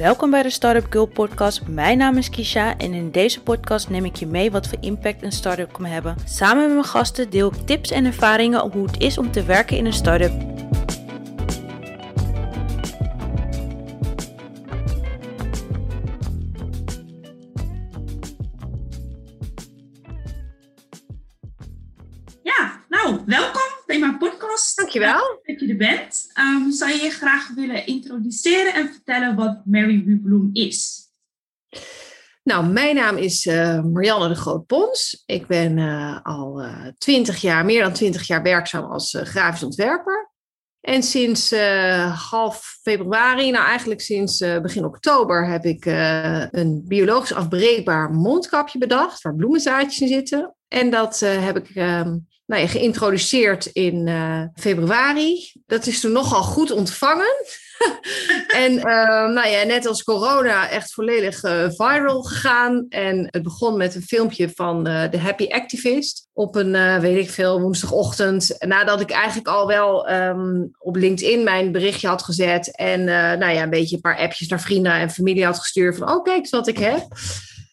Welkom bij de Startup Girl podcast. Mijn naam is Kisha en in deze podcast neem ik je mee wat voor impact een start-up kan hebben. Samen met mijn gasten deel ik tips en ervaringen hoe het is om te werken in een start-up. Bent. Um, zou je je graag willen introduceren en vertellen wat Mary Wubloem is? Nou, mijn naam is uh, Marianne de Groot-Pons. Ik ben uh, al uh, jaar, meer dan twintig jaar werkzaam als grafisch ontwerper. En sinds half februari, nou eigenlijk sinds begin oktober, heb ik een biologisch afbreekbaar mondkapje bedacht, waar bloemenzaadjes in zitten. En dat heb ik ehm, nou geïntroduceerd in uh, februari. Dat is toen nogal goed ontvangen. en uh, nou ja, net als corona echt volledig uh, viral gegaan. En het begon met een filmpje van de Happy Activist op een, weet ik veel, woensdagochtend. Nadat ik eigenlijk al wel um, op LinkedIn mijn berichtje had gezet. En nou ja, een beetje een paar appjes naar vrienden en familie had gestuurd van, oh kijk wat ik heb.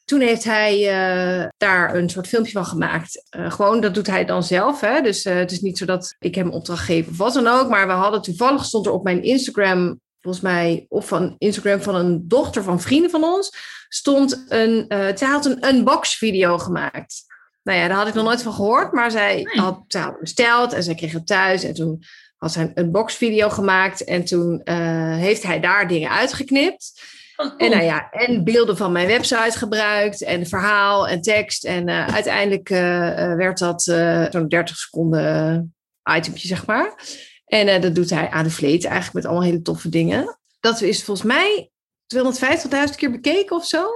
Toen heeft hij uh, daar een soort filmpje van gemaakt. Uh, gewoon, dat doet hij dan zelf. Hè? Dus uh, het is niet zo dat ik hem opdracht geef of wat dan ook. Maar we hadden toevallig, stond er op mijn Instagram, volgens mij, of van Instagram van een dochter van vrienden van ons, stond een, zij had een unbox video gemaakt. Nou ja, daar had ik nog nooit van gehoord. Maar zij had, zij had besteld en zij kreeg het thuis. En toen had zij een unbox video gemaakt. En toen heeft hij daar dingen uitgeknipt. En, nou ja, en beelden van mijn website gebruikt en verhaal en tekst. En uh, uiteindelijk uh, werd dat uh, zo'n 30 seconden itempje, zeg maar. En dat doet hij aan de vleet eigenlijk met allemaal hele toffe dingen. Dat is volgens mij 250.000 keer bekeken of zo.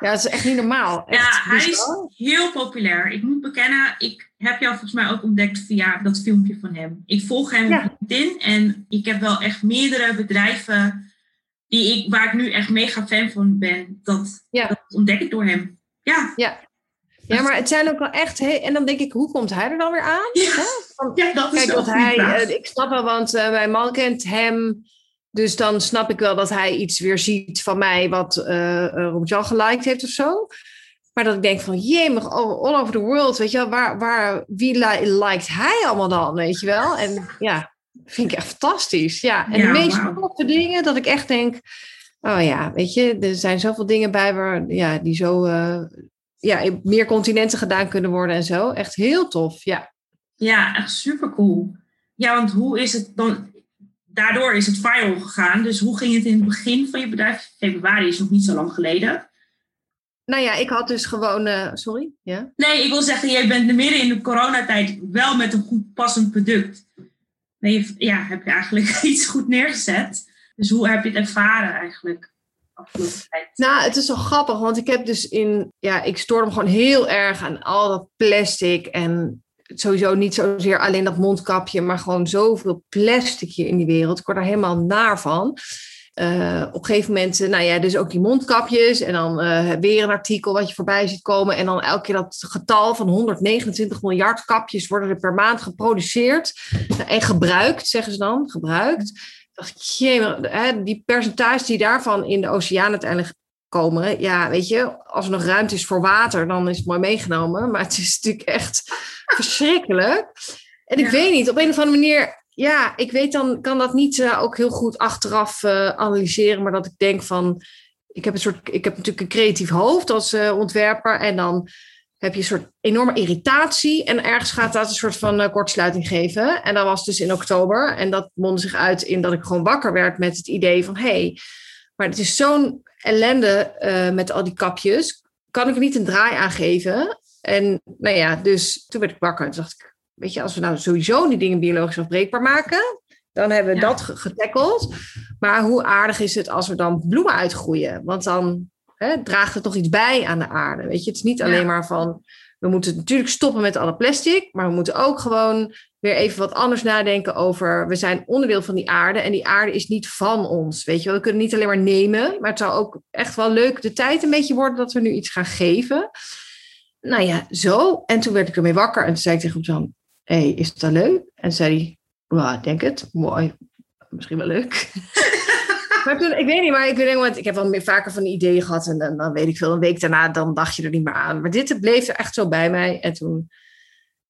Ja, dat is echt niet normaal. Echt ja, hij is heel populair. Ik moet bekennen, ik heb jou volgens mij ook ontdekt via dat filmpje van hem. Ik volg hem ja. op LinkedIn en ik heb wel echt meerdere bedrijven die ik, waar ik nu echt mega fan van ben, dat, ja. dat ontdek ik door hem. Ja. ja. Ja, maar het zijn ook wel echt. Hey, en dan denk ik, hoe komt hij er dan weer aan? Ja, Van, ja dat kijk, is dat hij. Uh, ik snap wel, want uh, mijn man kent hem. Dus dan snap ik wel dat hij iets weer ziet van mij wat uh, Robert-Jan geliked heeft of zo. Maar dat ik denk van, jemig, all over the world, weet je wel, waar, waar, wie li liked hij allemaal dan, weet je wel? En ja, vind ik echt fantastisch. Ja, en Ja, de meest toffe dingen dat ik echt denk, oh ja, weet je, er zijn zoveel dingen bij waar, ja, die zo, uh, ja, in meer continenten gedaan kunnen worden en zo. Echt heel tof, ja. Ja, echt super cool. Ja, want hoe is het dan? Daardoor is het viral gegaan. Dus hoe ging het in het begin van je bedrijf? Februari is nog niet zo lang geleden. Nou ja, ik had dus gewoon, uh, sorry, ja. Nee, ik wil zeggen, jij bent midden in de coronatijd wel met een goed passend product. Nee, ja, heb je eigenlijk iets goed neergezet. Dus hoe heb je het ervaren eigenlijk? Nou, het is wel grappig, want ik heb dus in, ja, ik stoor me gewoon heel erg aan al dat plastic en sowieso niet zozeer alleen dat mondkapje, maar gewoon zoveel plastic hier in die wereld. Ik word daar helemaal naar van. Uh, op een gegeven moment, uh, nou ja, dus ook die mondkapjes en dan uh, weer een artikel wat je voorbij ziet komen en dan elke keer dat getal van 129 miljard kapjes worden er per maand geproduceerd en gebruikt, zeggen ze dan, gebruikt. Dacht ik, jee, die percentage die daarvan in de oceaan uiteindelijk komen, ja, weet je, als er nog ruimte is voor water, dan is het mooi meegenomen, maar het is natuurlijk echt verschrikkelijk. En ik ja. weet niet, op een of andere manier ja, ik weet dan, kan dat niet uh, ook heel goed achteraf uh, analyseren, maar dat ik denk van, ik heb een soort, ik heb natuurlijk een creatief hoofd als uh, ontwerper en dan heb je een soort enorme irritatie en ergens gaat dat een soort van kortsluiting geven. En dat was dus in oktober en dat mondde zich uit in dat ik gewoon wakker werd met het idee van, hey, maar het is zo'n ellende met al die kapjes, kan ik er niet een draai aan geven? En nou ja, dus toen werd ik wakker en dacht ik, weet je, als we nou sowieso die dingen biologisch afbreekbaar maken, dan hebben we ja. dat getackeld. Maar hoe aardig is het als we dan bloemen uitgroeien? Want dan hè, draagt het toch iets bij aan de aarde. Weet je, het is niet alleen ja. maar van, we moeten natuurlijk stoppen met alle plastic, maar we moeten ook gewoon weer even wat anders nadenken over, we zijn onderdeel van die aarde en die aarde is niet van ons. Weet je wel, we kunnen niet alleen maar nemen, maar het zou ook echt wel leuk de tijd een beetje worden dat we nu iets gaan geven. Nou ja, zo. En toen werd ik ermee wakker en toen zei ik tegen Jan, hey, is dat leuk? En zei hij, ik denk het. Mooi. Misschien wel leuk. maar toen, ik weet niet, maar ik, weet, want ik heb wel meer, vaker van ideeën gehad. En, en, dan weet ik veel, een week daarna, dan dacht je er niet meer aan. Maar dit bleef er echt zo bij mij. En toen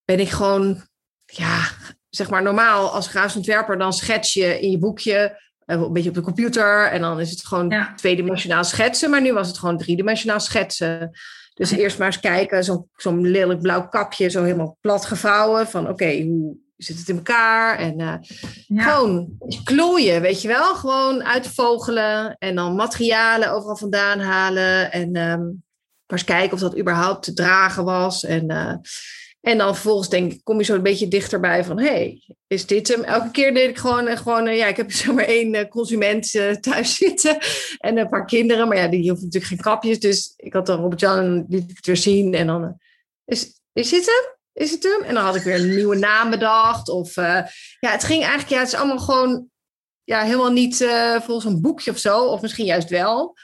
ben ik gewoon, ja, zeg maar normaal als grafisch ontwerper, dan schets je in je boekje eh, een beetje op de computer. En dan is het gewoon ja. tweedimensionaal schetsen. Maar nu was het gewoon driedimensionaal schetsen. Dus eerst maar eens kijken, zo'n zo'n lelijk blauw kapje, zo helemaal plat gevouwen. Van oké, hoe zit het in elkaar? En uh, gewoon klooien, weet je wel? Gewoon uitvogelen en dan materialen overal vandaan halen. En um, maar eens kijken of dat überhaupt te dragen was. En uh, en dan vervolgens denk ik, kom je zo een beetje dichterbij van, hey, is dit hem? Elke keer deed ik gewoon, eh, gewoon eh, ja, ik heb zeg maar één eh, consument thuis zitten en een paar kinderen, maar ja, die hoeven natuurlijk geen kapjes. Dus ik had dan Robert-Jan en liet ik het weer zien en dan, is, is dit hem? Is het hem? En dan had ik weer een nieuwe naam bedacht. Of ja, het ging eigenlijk, ja, het is allemaal gewoon, ja, helemaal niet volgens een boekje of zo, of misschien juist wel.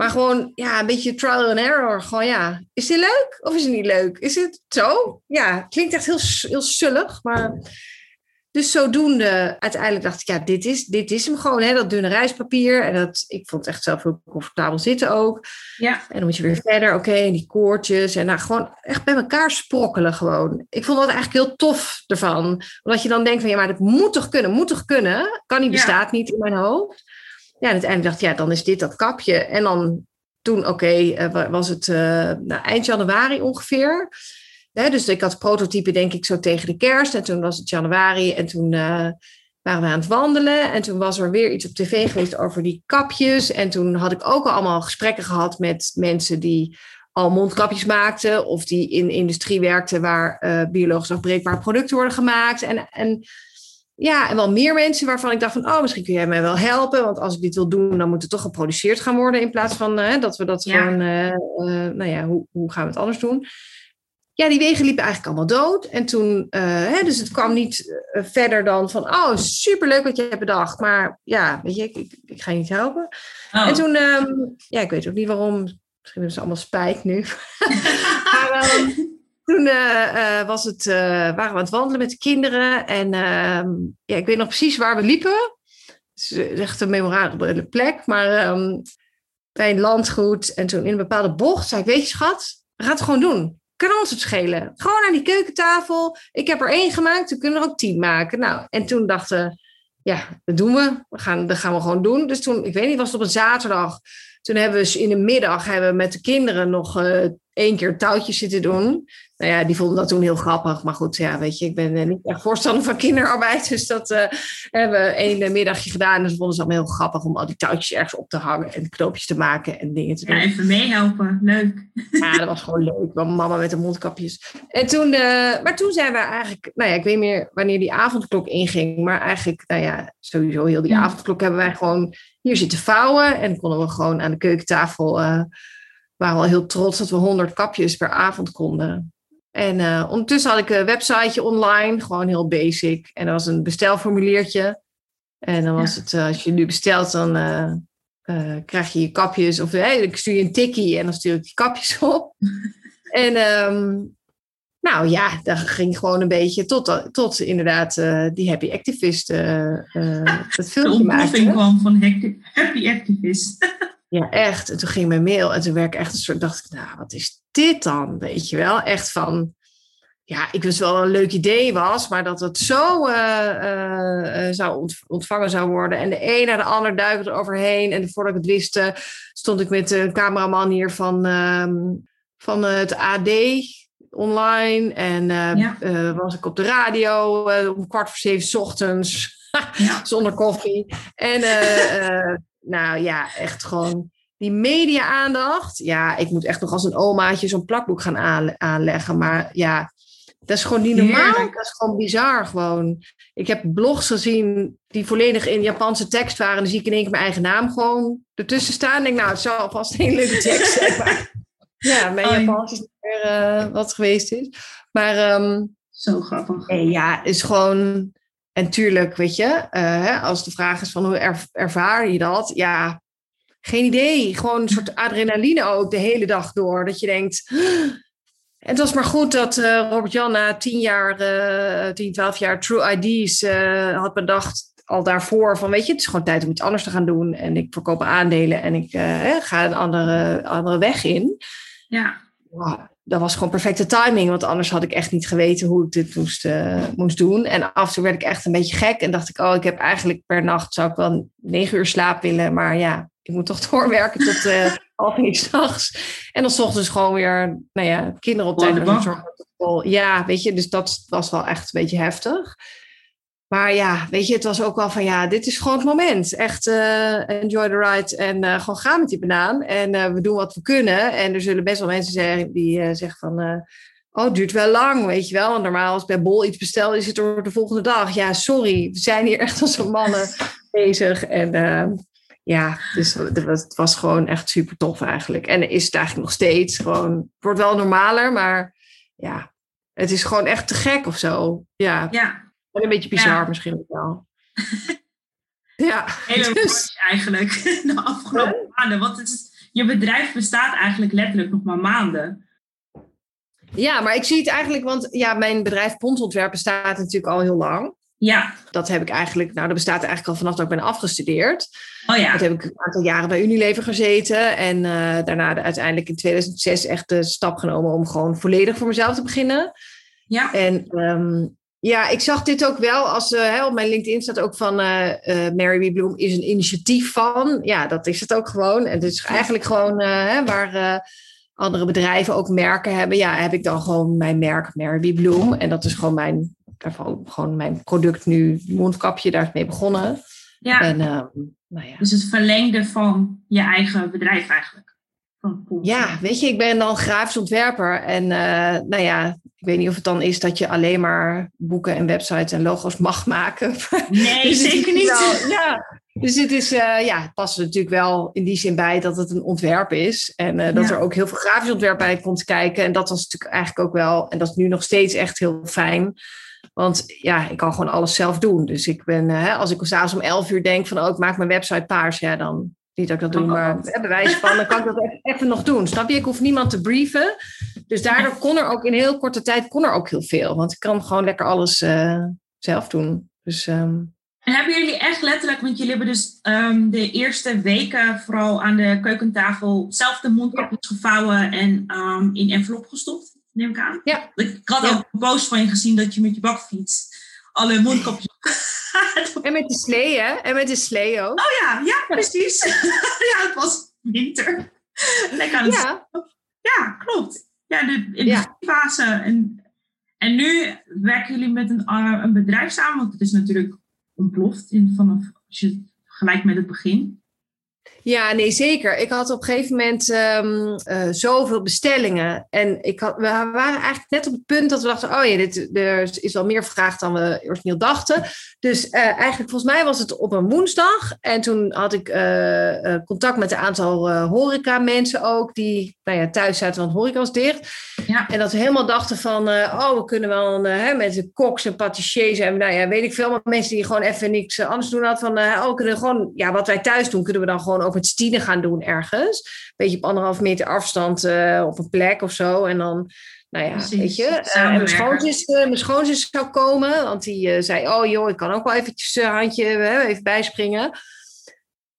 Maar gewoon, ja, een beetje trial and error. Gewoon, ja, is dit leuk of is het niet leuk? Is het zo? Ja, klinkt echt heel, heel sullig, maar... Dus zodoende, uiteindelijk dacht ik, ja, dit is, dit is hem gewoon, hè, dat dunne reispapier. En dat, ik vond het echt zelf heel comfortabel zitten ook. Ja. En dan moet je weer verder, oké, en die koortjes. En nou, gewoon echt bij elkaar sprokkelen gewoon. Ik vond dat eigenlijk heel tof ervan. Omdat je dan denkt van, ja, maar dat moet toch kunnen, moet toch kunnen? Kan niet, bestaat niet in mijn hoofd ja, en uiteindelijk dacht ik, ja, dan is dit dat kapje. En dan toen, oké, eh, was het uh, nou, eind januari ongeveer. dus ik had prototype denk ik zo tegen de kerst. En toen was het januari en toen uh, waren we aan het wandelen. En toen was er weer iets op tv geweest over die kapjes. En toen had ik ook al allemaal gesprekken gehad met mensen die al mondkapjes maakten. Of die in industrie werkten waar biologisch afbreekbare producten worden gemaakt. En, en ja, en wel meer mensen waarvan ik dacht van, oh, misschien kun jij mij wel helpen. Want als ik dit wil doen, dan moet het toch geproduceerd gaan worden. In plaats van uh, dat we dat gewoon, uh, nou ja, hoe, hoe gaan we het anders doen? Ja, die wegen liepen eigenlijk allemaal dood. En toen, hè, dus het kwam niet verder dan van, oh, superleuk wat je hebt bedacht. Maar ja, weet je, ik, ik, ik ga je niet helpen. Oh. En toen, um, ja, ik weet ook niet waarom. Misschien is het allemaal spijt nu. maar, um, toen uh, was het, uh, waren we aan het wandelen met de kinderen. En ehm, ja, ik weet nog precies waar we liepen. Het is echt een memorabele plek. Maar um, bij een landgoed. En toen in een bepaalde bocht zei ik, weet je schat, we gaan het gewoon doen. Kan ons het schelen. Gewoon aan die keukentafel. Ik heb er één gemaakt, we kunnen er ook tien maken. Nou, en toen dachten ja, dat doen we. we gaan, dat gaan we gewoon doen. Dus toen, ik weet niet, was het op een zaterdag. Toen hebben we in de middag hebben we met de kinderen nog uh, één keer touwtjes zitten doen nou ja, die vonden dat toen heel grappig. Maar goed, ja, weet je, ik ben eh, niet echt voorstander van kinderarbeid. Dus dat uh, hebben we één middagje gedaan. En ze vonden ze allemaal heel grappig om al die touwtjes ergens op te hangen. En knoopjes te maken en dingen te doen. Ja, even meehelpen. Leuk. Ja, dat was gewoon leuk. Mama met de mondkapjes. En toen, uh, maar toen zijn we eigenlijk, nou ja, ik weet niet meer wanneer die avondklok inging. Maar eigenlijk, nou ja, sowieso heel die avondklok hebben wij gewoon hier zitten vouwen. En konden we gewoon aan de keukentafel, uh, waren al heel trots dat we 100 kapjes per avond konden. En uh, ondertussen had ik een websiteje online, gewoon heel basic. En er was een bestelformuliertje. En dan was het, uh, als je nu bestelt, dan uh, krijg je je kapjes. Of ik stuur je een tikkie en dan stuur ik die kapjes op. en um, nou ja, dat ging gewoon een beetje tot, tot inderdaad die Happy Activist het filmpje. De kwam van Happy Activist. ja, echt. En toen ging mijn mail en toen werd ik echt een soort, dacht ik, nou, wat is dit dan? Weet je wel, echt van, ja, ik wist wel een leuk idee was, maar dat het zo uh, uh, zou ontvangen zou worden. En de een naar de ander duikte er overheen. En voordat ik het wist, stond ik met de cameraman hier van, uh, van het AD online. En ja. was ik op de radio om kwart voor zeven ochtends, zonder koffie. En nou ja, echt gewoon die media-aandacht. Ja, ik moet echt nog als een omaatje zo'n plakboek gaan aanleggen. Maar ja, dat is gewoon niet normaal. Dat is gewoon bizar gewoon. Ik heb blogs gezien die volledig in Japanse tekst waren. En dan zie ik in één keer mijn eigen naam gewoon ertussen staan. En denk, nou, het zal vast een leuke tekst zijn. ja, mijn Japans is niet meer uh, wat geweest is. Maar... Um, Zo grappig. ja, is gewoon... En tuurlijk, weet je, uh, als de vraag is van hoe ervaar je dat? Ja, geen idee. Gewoon een soort adrenaline ook de hele dag door. Dat je denkt, het was maar goed dat uh, Robert-Jan na tien jaar, uh, 10, 12 jaar True ID's uh, had bedacht al daarvoor van, weet je, het is gewoon tijd om iets anders te gaan doen. En ik verkoop aandelen en ik ga een andere, andere weg in. Ja. Wow, dat was gewoon perfecte timing, want anders had ik echt niet geweten hoe ik dit moest, uh, moest doen. En af en toe werd ik echt een beetje gek en dacht ik, oh, ik heb eigenlijk per nacht zou ik wel negen uur slaap willen, maar ja, ik moet toch doorwerken tot uh, half één s'nachts. En dan ochtends gewoon weer, nou ja, kinderen op tijd. Ja, weet je, dus dat was wel echt een beetje heftig. Maar ja, weet je, het was ook wel van ja, dit is gewoon het moment. Echt uh, enjoy the ride en uh, gewoon gaan met die banaan. En uh, we doen wat we kunnen. En er zullen best wel mensen zijn die zeggen van... oh, het duurt wel lang, weet je wel. Want normaal als bij Bol iets bestel, is het er de volgende dag. Ja, sorry, we zijn hier echt als een mannen bezig. En ja, dus het was, het was gewoon echt super tof eigenlijk. En is het eigenlijk nog steeds gewoon... Het wordt wel normaler, maar ja, het is gewoon echt te gek of zo. Ja. Ja. En een beetje bizar ja. misschien ook wel. ja. Hele dus... eigenlijk de afgelopen maanden. Want het is, je bedrijf bestaat eigenlijk letterlijk nog maar maanden. Ja, maar ik zie het eigenlijk, want ja, mijn bedrijf Pontontwerp bestaat natuurlijk al heel lang. Ja. Dat heb ik eigenlijk, nou, dat bestaat eigenlijk al vanaf dat ik ben afgestudeerd. Oh ja. Dat heb ik een aantal jaren bij Unilever gezeten. En uh, daarna de, uiteindelijk in 2006 echt de stap genomen om gewoon volledig voor mezelf te beginnen. Ja. En um, ja, ik zag dit ook wel als uh, op mijn LinkedIn staat ook van uh, uh, Mary. Bloom is een initiatief van. Ja, dat is het ook gewoon. En het is eigenlijk gewoon waar andere bedrijven ook merken hebben. Ja, heb ik dan gewoon mijn merk Mary. Bloom. En dat is gewoon mijn, daarvan, gewoon mijn product nu, mondkapje, daar is mee begonnen. Ja. En, nou ja. Dus het verlengde van je eigen bedrijf eigenlijk. Ja, weet je, ik ben dan grafisch ontwerper. En nou ja, ik weet niet of het dan is dat je alleen maar boeken en websites en logo's mag maken. Nee, dus zeker niet. Wel, ja, dus het is, uh, ja, het past er natuurlijk wel in die zin bij dat het een ontwerp is. En uh, dat ja. er ook heel veel grafisch ontwerp bij komt kijken. En dat was natuurlijk eigenlijk ook wel, en dat is nu nog steeds echt heel fijn. Want ja, ik kan gewoon alles zelf doen. Dus ik ben, uh, als ik s'avonds om 11 uur denk van, oh, ik maak mijn website paars. Ja, dan niet dat ik dat doe, maar bewijs van, dan kan ik dat even nog doen. Snap je? Ik hoef niemand te brieven. Dus daardoor kon er ook in heel korte tijd kon er ook heel veel. Want ik kan gewoon lekker alles uh, zelf doen. Dus, um... En hebben jullie echt letterlijk, want jullie hebben dus um, de eerste weken vooral aan de keukentafel zelf de mondkapjes gevouwen en um, in envelop gestopt, neem ik aan? Ja. Ik had ja. ook een post van je gezien dat je met je bakfiets alle mondkapjes En met de slee, hè? En met de slee ook. Oh ja, ja, precies. ja, het was winter. Lekker aan het ja. ja, klopt. Ja, de, in de ja. fase. En, en nu werken jullie met een, uh, een bedrijf samen, want het is natuurlijk ontploft in, vanaf als je gelijk met het begin. Ja, nee, zeker. Ik had op een gegeven moment um, uh, zoveel bestellingen. En ik had, we waren eigenlijk net op het punt dat we dachten: oh ja, dit, er is wel meer vraag dan we origineel dachten. Dus uh, eigenlijk, volgens mij was het op een woensdag. En toen had ik uh, contact met een aantal horeca-mensen ook, die nou ja, thuis zaten, want horeca was dicht. Ja. En dat we helemaal dachten: van, oh, we kunnen wel een, hè, met de koks en patissiers en nou ja, weet ik veel, maar mensen die gewoon even niks anders doen hadden. Van, oh, we kunnen gewoon, ja, wat wij thuis doen, kunnen we dan gewoon ook stine gaan doen ergens. Een beetje op anderhalf meter afstand uh, op een plek of zo. En dan, nou ja, Precies. weet je. Uh, en mijn schoonzus, mijn schoonzus zou komen, want die zei, oh joh, ik kan ook wel eventjes een handje even bijspringen.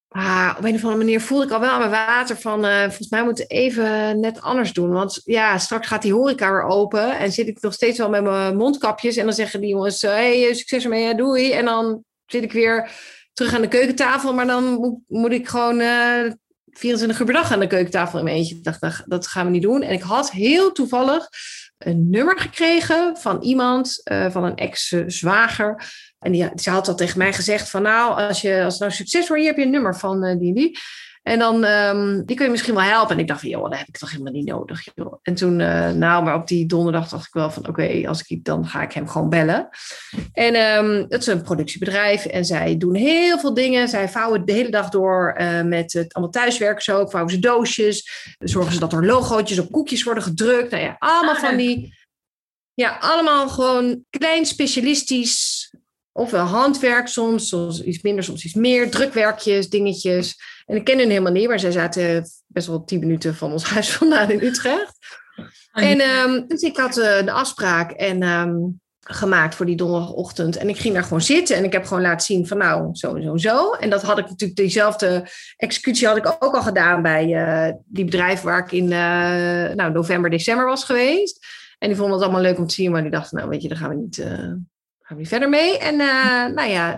Maar op een of andere manier voelde ik al wel aan mijn water van, volgens mij moeten we even net anders doen. Want ja, straks gaat die horeca weer open en zit ik nog steeds wel met mijn mondkapjes. En dan zeggen die jongens, hey, succes ermee, doei. En dan zit ik weer terug aan de keukentafel. Maar dan moet, ik gewoon uh, 24 uur per dag aan de keukentafel in mijn eentje. Ik dacht, dat gaan we niet doen. En ik had heel toevallig een nummer gekregen van iemand, uh, van een ex-zwager. En die, die had al tegen mij gezegd van nou, als, je, als nou succes wordt, hier heb je een nummer van uh, die die. En dan, um, die kun je misschien wel helpen. En ik dacht van, joh, dat heb ik toch helemaal niet nodig. Joh. En toen, uh, nou, maar op die donderdag dacht ik wel van, oké, okay, als ik dan ga ik hem gewoon bellen. En um, het is een productiebedrijf en zij doen heel veel dingen. Zij vouwen de hele dag door uh, met het allemaal thuiswerken zo. Vouwen ze doosjes, zorgen ze dat er logootjes op koekjes worden gedrukt. Nou ja, allemaal van die, ja, allemaal gewoon klein specialistisch ofwel handwerk soms, soms iets minder, soms iets meer, drukwerkjes, dingetjes. En ik ken hun helemaal niet, maar zij zaten best wel tien minuten van ons huis vandaan in Utrecht. Oh, en um, dus ik had uh, de afspraak en um, gemaakt voor die donderdagochtend. En ik ging daar gewoon zitten en ik heb gewoon laten zien van nou, zo en zo en zo. En dat had ik natuurlijk, diezelfde executie had ik ook al gedaan bij uh, die bedrijf waar ik in uh, nou, november, december was geweest. En die vonden het allemaal leuk om te zien, maar die dachten, nou weet je, daar gaan we niet, gaan we niet verder mee. En nou ja,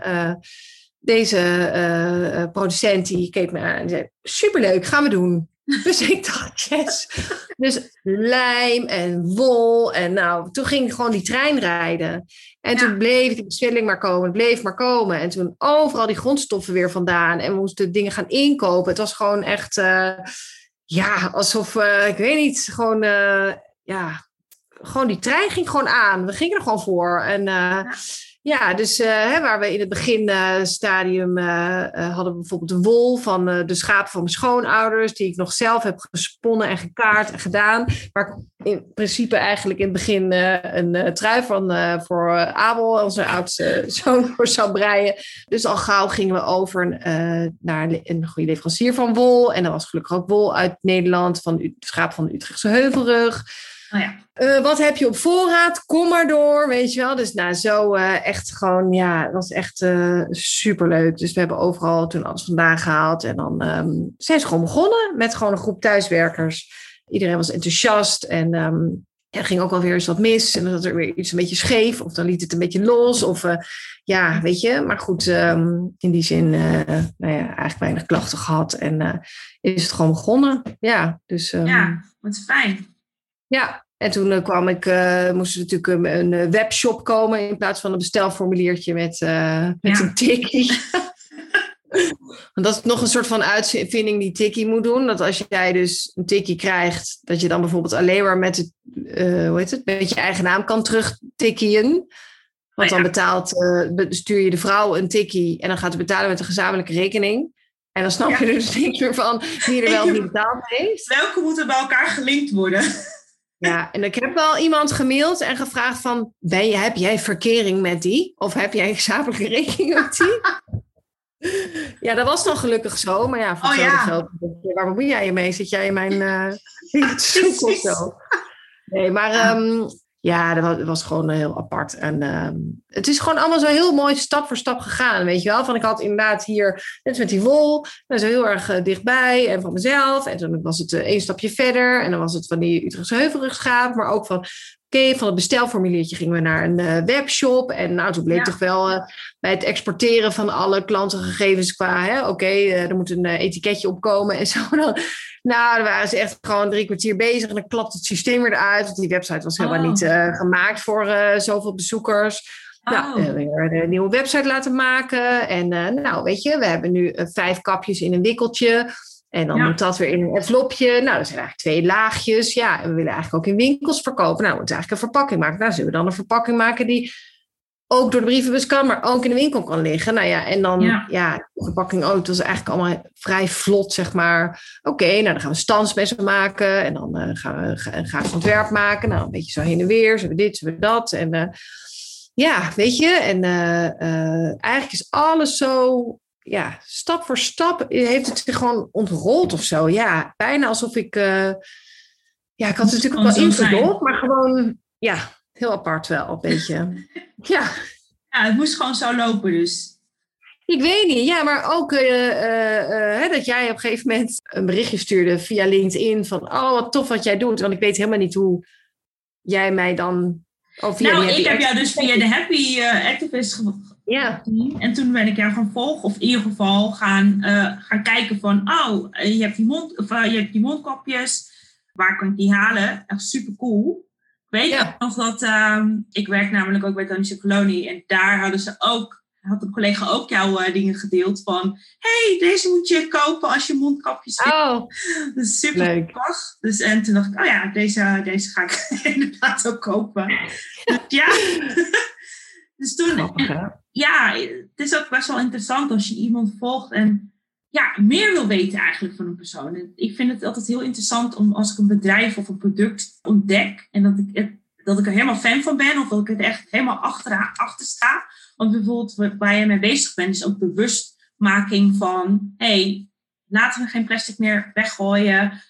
deze producent die keek me aan en zei, superleuk, gaan we doen. Dus ik dacht, yes. Dus lijm en wol. En nou, toen ging ik gewoon die trein rijden. En toen bleef die bestelling maar komen, bleef maar komen. En toen overal die grondstoffen weer vandaan. En we moesten dingen gaan inkopen. Het was gewoon echt, uh, ja, alsof, uh, ik weet niet, gewoon, uh, ja, gewoon die trein ging gewoon aan. We gingen er gewoon voor. En ja. Ja, dus hè, waar we in het beginstadium uh, uh, hadden we bijvoorbeeld de wol van de schapen van mijn schoonouders, die ik nog zelf heb gesponnen en gekaard en gedaan. Waar ik in principe eigenlijk in het begin een trui van voor Abel, onze oudste zoon, voor zou breien. Dus al gauw gingen we over naar een goede leverancier van wol. En dat was gelukkig ook wol uit Nederland, van de schaap van de Utrechtse Heuvelrug. Oh ja. Uh, wat heb je op voorraad? Kom maar door, weet je wel. Dus nou, zo uh, echt gewoon, ja, dat was echt uh, superleuk. Dus we hebben overal toen alles vandaan gehaald. En dan um, zijn ze gewoon begonnen met gewoon een groep thuiswerkers. Iedereen was enthousiast en um, er ging ook wel weer eens wat mis. En dan zat er weer iets een beetje scheef. Of dan liet het een beetje los. Of ja, weet je. Maar goed, um, in die zin, nou ja, eigenlijk weinig klachten gehad. En is het gewoon begonnen. Ja, dus... ja, wat fijn. Ja, en toen uh, kwam ik, uh, moest er natuurlijk een, een, webshop komen in plaats van een bestelformuliertje met, uh, met ja. een tikkie. Want dat is nog een soort van uitvinding die Tikkie moet doen. Dat als jij dus een tikkie krijgt, dat je dan bijvoorbeeld alleen maar met, het, hoe heet het, met je eigen naam kan terugtikkien. Want dan betaalt, stuur je de vrouw een tikkie en dan gaat ze betalen met een gezamenlijke rekening. En dan snap je er dus niks meer van wie er wel niet betaald heeft. Welke moeten bij elkaar gelinkt worden? Ja, en ik heb wel iemand gemaild en gevraagd van... Ben je, heb jij verkering met die? Of heb jij gezamenlijke rekening met die? ja, dat was dan gelukkig zo. Maar ja, voor oh, ja. geld, waar bemoei jij je mee? Zit jij in mijn uh, zoek of zo? Nee, maar um, ja, dat was, dat was gewoon heel apart. En um, het is gewoon allemaal zo heel mooi stap voor stap gegaan, weet je wel. Van ik had inderdaad hier, net met die wol, dat is heel erg uh, dichtbij en van mezelf. En toen was het uh, één stapje verder en dan was het van die Utrechtse Heuvelrugschaap, maar ook van oké, okay, van het bestelformuliertje gingen we naar een uh, webshop. En nou, toen bleek ja. toch wel bij het exporteren van alle klantengegevens qua, oké, okay, er moet een etiketje opkomen en zo. Dan, nou, daar waren ze echt gewoon drie kwartier bezig en dan klapt het systeem weer eruit. Want die website was helemaal oh. niet gemaakt voor zoveel bezoekers. Nou, oh. weer een nieuwe website laten maken. En nou, weet je, we hebben nu vijf kapjes in een wikkeltje. En dan moet dat weer in een envelopje. Nou, dat zijn eigenlijk twee laagjes. Ja, en we willen eigenlijk ook in winkels verkopen. Nou, we moeten eigenlijk een verpakking maken. Nou, zullen we dan een verpakking maken die ook door de brievenbus kan, maar ook in de winkel kan liggen. Nou ja, en dan, ja, de verpakking ook. Dat is eigenlijk allemaal vrij vlot, zeg maar. Oké, nou, dan gaan we standsmessen maken. En dan uh, gaan we een ontwerp maken. Nou, een beetje zo heen en weer. Zullen we dit, zullen we dat. En uh, ja, weet je. En uh, eigenlijk is alles zo ja, stap voor stap heeft het zich gewoon ontrold of zo. Ja, bijna alsof ik. Uh, ja, ik had het natuurlijk ook wel inverdoold, maar gewoon, ja, heel apart wel, een beetje. ja. Ja, het moest gewoon zo lopen, dus. Ik weet niet, ja, maar ook dat jij op een gegeven moment een berichtje stuurde via LinkedIn van, oh, wat tof wat jij doet. Want ik weet helemaal niet hoe jij mij dan. Oh, via nou, ik heb jou dus via de Happy Activist ja. En toen ben ik jou gaan volgen, of in ieder geval gaan, uh, gaan kijken van, oh, je hebt die, mond, of, uh, je hebt die mondkapjes, waar kan ik die halen? Echt super cool. Ik weet ja. nog dat, uh, ik werk namelijk ook bij Danische Kolonie en daar hadden ze ook, had een collega ook jouw uh, dingen gedeeld van, hey, deze moet je kopen als je mondkapjes hebt. Oh, dus super leuk. Dus, en toen dacht ik, oh ja, deze, deze ga ik inderdaad ook kopen. dus, ja. dus toen, Grappig, ja, het is ook best wel interessant als je iemand volgt en ja, meer wil weten eigenlijk van een persoon. ik vind het altijd heel interessant om als ik een bedrijf of een product ontdek en dat ik, dat ik er helemaal fan van ben of dat ik er echt helemaal achter, achter sta. Want bijvoorbeeld waar je mee bezig bent is ook bewustmaking van, hey, laten we geen plastic meer weggooien.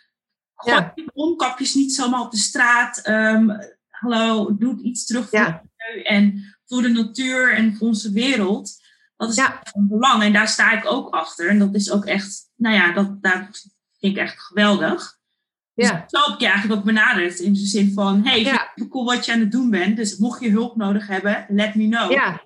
gooi die mondkapjes niet zomaar op de straat. Ehm, hallo, doe iets terug voor Ja. de en voor de natuur en voor onze wereld. Dat is Ja. van belang en daar sta ik ook achter. En dat is ook echt, nou ja, dat, daar vind ik echt geweldig. Dus Ja. zo heb ik je eigenlijk ook benaderd. In de zin van, hey, Ja. vind cool wat je aan het doen bent. Dus mocht je hulp nodig hebben, let me know. Ja.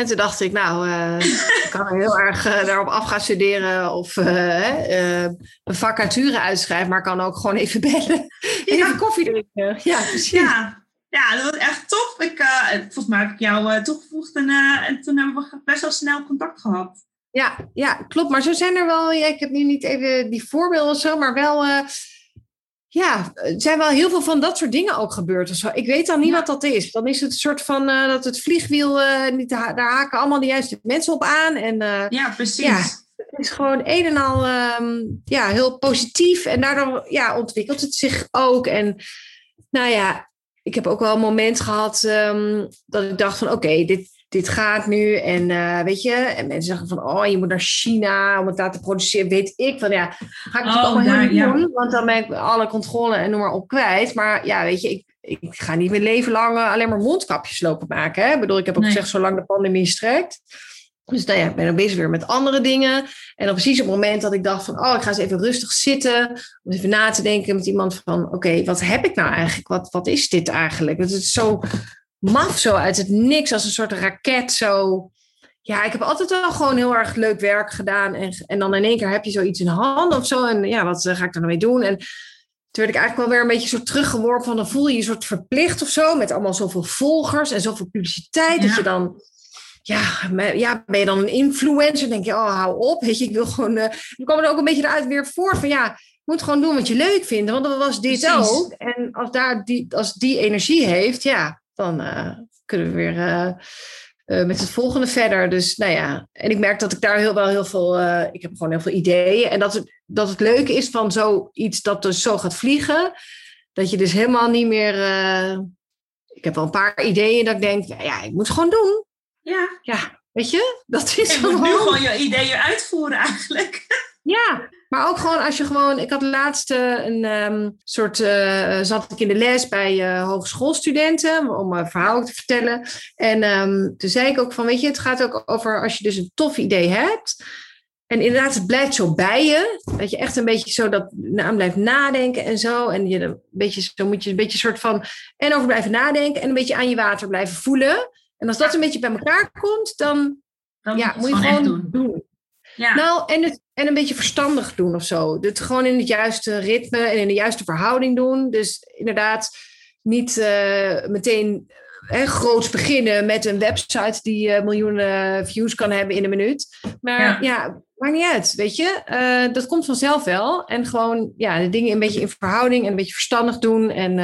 En toen dacht ik, nou, eh, ik kan er heel erg eh, daarop af gaan studeren of eh, een vacature uitschrijven, maar ik kan ook gewoon even bellen. Even koffie drinken. Ja, precies. Ja, ja, dat was echt tof. Ik, volgens mij heb ik jou toegevoegd en, en toen hebben we best wel snel contact gehad. Ja, ja, klopt. Maar zo zijn er wel, ja, ik heb nu niet even die voorbeelden of zo, maar wel, ja, er zijn wel heel veel van dat soort dingen ook gebeurd of zo. Ik weet dan niet Ja. wat dat is. Dan is het een soort van eh, dat het vliegwiel, eh, niet, daar haken allemaal de juiste mensen op aan. En eh, Ja, precies. Ja. het is gewoon een en al ehm, ja, heel positief. En daardoor ja, ontwikkelt het zich ook. En nou ja, ik heb ook wel een moment gehad ehm, dat ik dacht van oké, dit, dit gaat nu. En eh, weet je, en mensen zeggen van oh, je moet naar China om het daar te produceren. Weet ik van ja, ga ik Oh, het allemaal daar, heel ja. doen. Want dan ben ik alle controle en noem maar op kwijt. Maar ja, weet je, ik, ik ga niet mijn leven lang eh, alleen maar mondkapjes lopen maken. Hè? Ik bedoel, ik heb ook Nee. gezegd, zolang de pandemie strekt. Dus nou ja, ik ben ook bezig weer met andere dingen. En dan precies op het moment dat ik dacht van, oh, ik ga eens even rustig zitten. Om even na te denken met iemand van, oké, wat heb ik nou eigenlijk? Wat, wat is dit eigenlijk? Het is zo maf, zo uit het niks, als een soort raket. Zo. Ja, ik heb altijd wel gewoon heel erg leuk werk gedaan. En, en dan in één keer heb je zoiets in de hand of zo. En ja, wat eh, ga ik er nou mee doen? En toen werd ik eigenlijk wel weer een beetje zo teruggeworpen van, dan voel je je soort verplicht of zo. Met allemaal zoveel volgers en zoveel publiciteit. Dat je dan ja, ja, ben je dan een influencer? Denk je, oh, hou op. Weet je, ik wil gewoon. eh dan kwam er ook een beetje eruit weer voort van ja, je moet gewoon doen wat je leuk vindt. Want dat was dit Precies. ook. En als, daar die, als die energie heeft, ja, dan eh, kunnen we weer eh, eh, met het volgende verder. Dus nou ja, en ik merk dat ik daar heel, wel heel veel. ik heb gewoon heel veel ideeën. En dat het, dat het leuke is van zoiets dat dus zo gaat vliegen. Dat je dus helemaal niet meer. ik heb wel een paar ideeën dat ik denk, ja, ja, ik moet het gewoon doen. Ja, Ja, weet je, dat is je moet gewoon. nu gewoon je ideeën uitvoeren eigenlijk. Ja, maar ook gewoon als je gewoon. Ik had laatst eh, een ehm, soort. eh, zat ik in de les bij eh, hogeschoolstudenten om een verhaal te vertellen. En ehm, toen zei ik ook van: Weet je, het gaat ook over als je dus een tof idee hebt. En inderdaad, het blijft zo bij je. Dat je echt een beetje zo dat aan blijft nadenken en zo. En je een beetje, zo moet je een beetje soort van. En over blijven nadenken en een beetje aan je water blijven voelen. En als dat een beetje bij elkaar komt, dan Dan ja, moet je gewoon doen. Ja, Nou, en, het, en een beetje verstandig doen of zo. Het gewoon in het juiste ritme en in de juiste verhouding doen. Dus inderdaad, niet eh, meteen hè, groots beginnen met een website die eh, miljoenen views kan hebben in een minuut. Maar Ja. ja, maakt niet uit, weet je. Eh, dat komt vanzelf wel. En gewoon ja, de dingen een beetje in verhouding en een beetje verstandig doen. En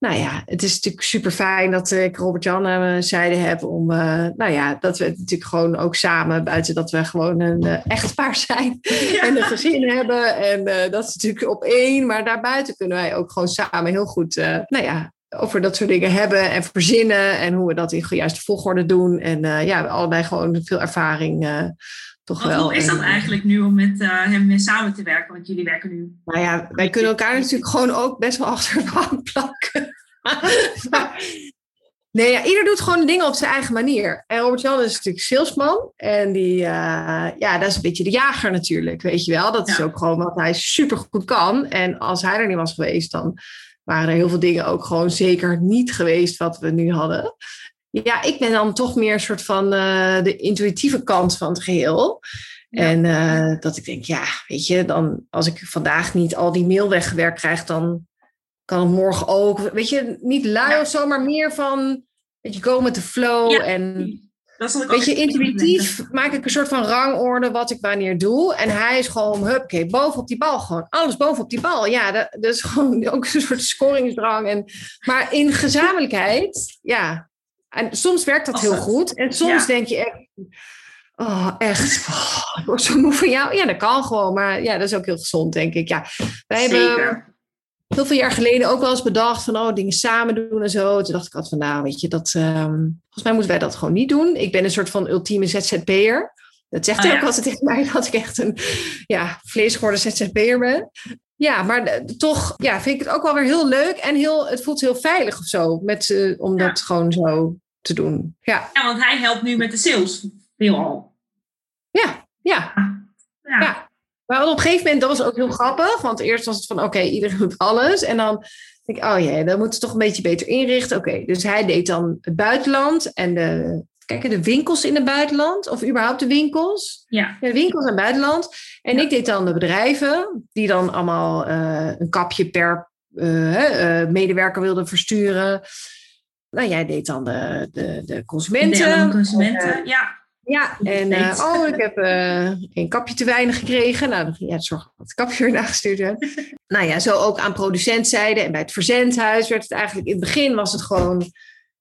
nou ja, het is natuurlijk super fijn dat ik Robert-Jan aan mijn zijde heb om, eh, nou ja, dat we het natuurlijk gewoon ook samen, buiten dat we gewoon een eh, echtpaar zijn en een gezin hebben. En eh, dat is natuurlijk op één, maar daarbuiten kunnen wij ook gewoon samen heel goed, eh, nou ja, over dat soort dingen hebben en verzinnen en hoe we dat in de juiste volgorde doen. En eh, ja, we allebei gewoon veel ervaring. Toch wel. hoe is dat En, eigenlijk nu om met eh, hem samen te werken? Want jullie werken nu. Nou ja, wij kunnen elkaar natuurlijk gewoon ook best wel achter de hand plakken. Maar- nee, ja, ieder doet gewoon dingen op zijn eigen manier. En Robert-Jan is natuurlijk salesman. En die, eh, ja, dat is een beetje de jager natuurlijk, weet je wel. Dat is ook gewoon wat hij super goed kan. En als hij er niet was geweest, dan waren er heel veel dingen ook gewoon zeker niet geweest wat we nu hadden. Ja, ik ben dan toch meer een soort van eh, de intuïtieve kant van het geheel. Ja. En eh, dat ik denk, ja, weet je, dan als ik vandaag niet al die mail weggewerkt krijg, dan kan het morgen ook. Weet je, niet lui Ja. of zo, maar meer van, weet je, go met de flow. Ja. En weet je, intuïtief maak ik een soort van rangorde wat ik wanneer doe. En hij is gewoon, hup, bovenop die bal. Gewoon alles bovenop die bal. Ja, dat, dat is gewoon ook een soort scoringsdrang. En, maar in gezamenlijkheid, ja. En soms werkt dat heel goed. En soms ja. denk je echt, oh, echt, oh, ik word zo moe van jou. Ja, dat kan gewoon. Maar ja, dat is ook heel gezond, denk ik. Ja, wij hebben heel veel jaar geleden ook wel eens bedacht van oh, dingen samen doen en zo. Toen dacht ik altijd van nou, weet je, dat, ehm, volgens mij moeten wij dat gewoon niet doen. Ik ben een soort van ultieme ZZP'er. Dat zegt Oh, hij ook altijd tegen mij, dat ik echt een ja, vleesgeworden ZZP'er ben. Ja, maar toch ja, vind ik het ook wel weer heel leuk en heel, het voelt heel veilig of zo met, om dat gewoon zo te doen. Ja. ja, want hij helpt nu met de sales veelal. Ja, ja. ja. ja. Maar op een gegeven moment, dat was ook heel grappig. Want eerst was het van, oké, iedereen doet alles. En dan denk ik, oh jee, dan moeten we toch een beetje beter inrichten. Oké, dus hij deed dan het buitenland en de, kijk, de winkels in het buitenland. Of überhaupt de winkels. Ja. De winkels in het buitenland. En ik deed dan de bedrijven, die dan allemaal uh, een kapje per uh, uh, medewerker wilden versturen. Nou, jij deed dan de, de, de consumenten. De consumenten, ja. Ja, en oh, ik heb een kapje te weinig gekregen. Nou, dan ging jij zorgen dat het kapje weer nagestuurd werd. nou ja, zo ook aan producentzijde en bij het verzendhuis werd het eigenlijk... In het begin was het gewoon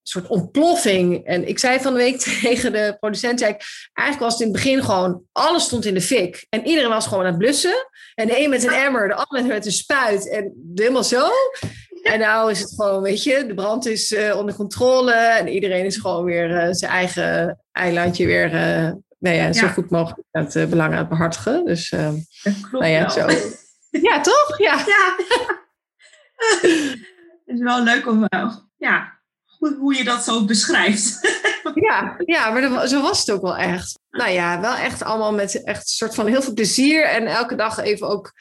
soort ontploffing. En ik zei van de week tegen de producent, zei ik, eigenlijk was het in het begin gewoon... Alles stond in de fik. En iedereen was gewoon aan het blussen. En de een met een emmer, de ander met een spuit. En helemaal zo. En nou is het gewoon, weet je, de brand is uh, onder controle en iedereen is gewoon weer uh, zijn eigen eilandje weer uh, nou ja, zo goed mogelijk het uh, belang aan het behartigen. Dus, klopt nou ja, wel. zo. ja, toch? Ja. ja. het is wel leuk om, ja, hoe, hoe je dat zo beschrijft. ja, ja, maar dat, zo was het ook wel echt. Nou ja, wel echt allemaal met echt een soort van heel veel plezier en elke dag even ook